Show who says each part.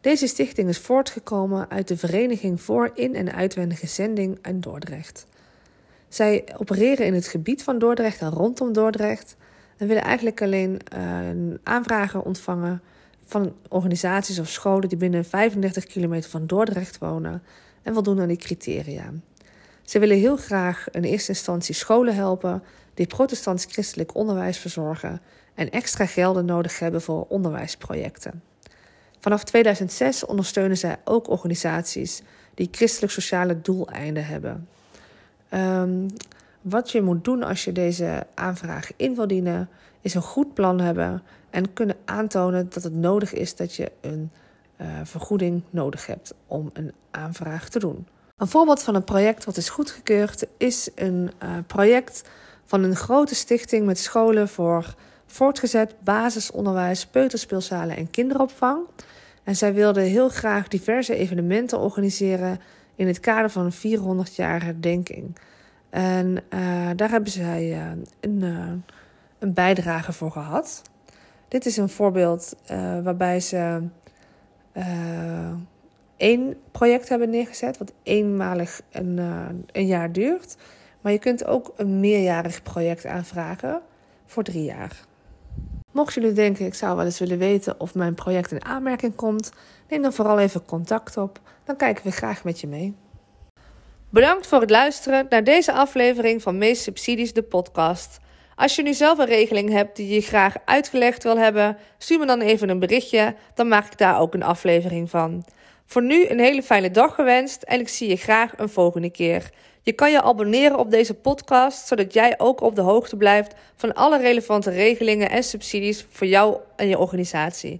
Speaker 1: Deze stichting is voortgekomen uit de Vereniging voor In- en Uitwendige Zending in Dordrecht. Zij opereren in het gebied van Dordrecht en rondom Dordrecht en willen eigenlijk alleen uh, aanvragen ontvangen van organisaties of scholen die binnen 35 kilometer van Dordrecht wonen en voldoen aan die criteria. Ze willen heel graag in eerste instantie scholen helpen die protestants-christelijk onderwijs verzorgen en extra gelden nodig hebben voor onderwijsprojecten. Vanaf 2006 ondersteunen zij ook organisaties die christelijk-sociale doeleinden hebben. Um, wat je moet doen als je deze aanvraag in wil dienen, is een goed plan hebben en kunnen aantonen dat het nodig is dat je een uh, vergoeding nodig hebt om een aanvraag te doen. Een voorbeeld van een project wat is goedgekeurd is een uh, project van een grote stichting met scholen voor voortgezet basisonderwijs, peuterspeelzalen en kinderopvang. En zij wilden heel graag diverse evenementen organiseren in het kader van een 400 jaar herdenking. En uh, daar hebben zij uh, een, uh, een, bijdrage voor gehad. Dit is een voorbeeld waarbij ze één project hebben neergezet, wat eenmalig een, een jaar duurt. Maar je kunt ook een meerjarig project aanvragen voor drie jaar. Mocht jullie denken, ik zou wel eens willen weten of mijn project in aanmerking komt, neem dan vooral even contact op. Dan kijken we graag met je mee. Bedankt voor het luisteren naar deze aflevering van Meest Subsidies, de podcast. Als je nu zelf een regeling hebt die je graag uitgelegd wil hebben, stuur me dan even een berichtje, dan maak ik daar ook een aflevering van. Voor nu een hele fijne dag gewenst en ik zie je graag een volgende keer. Je kan je abonneren op deze podcast, zodat jij ook op de hoogte blijft van alle relevante regelingen en subsidies voor jou en je organisatie.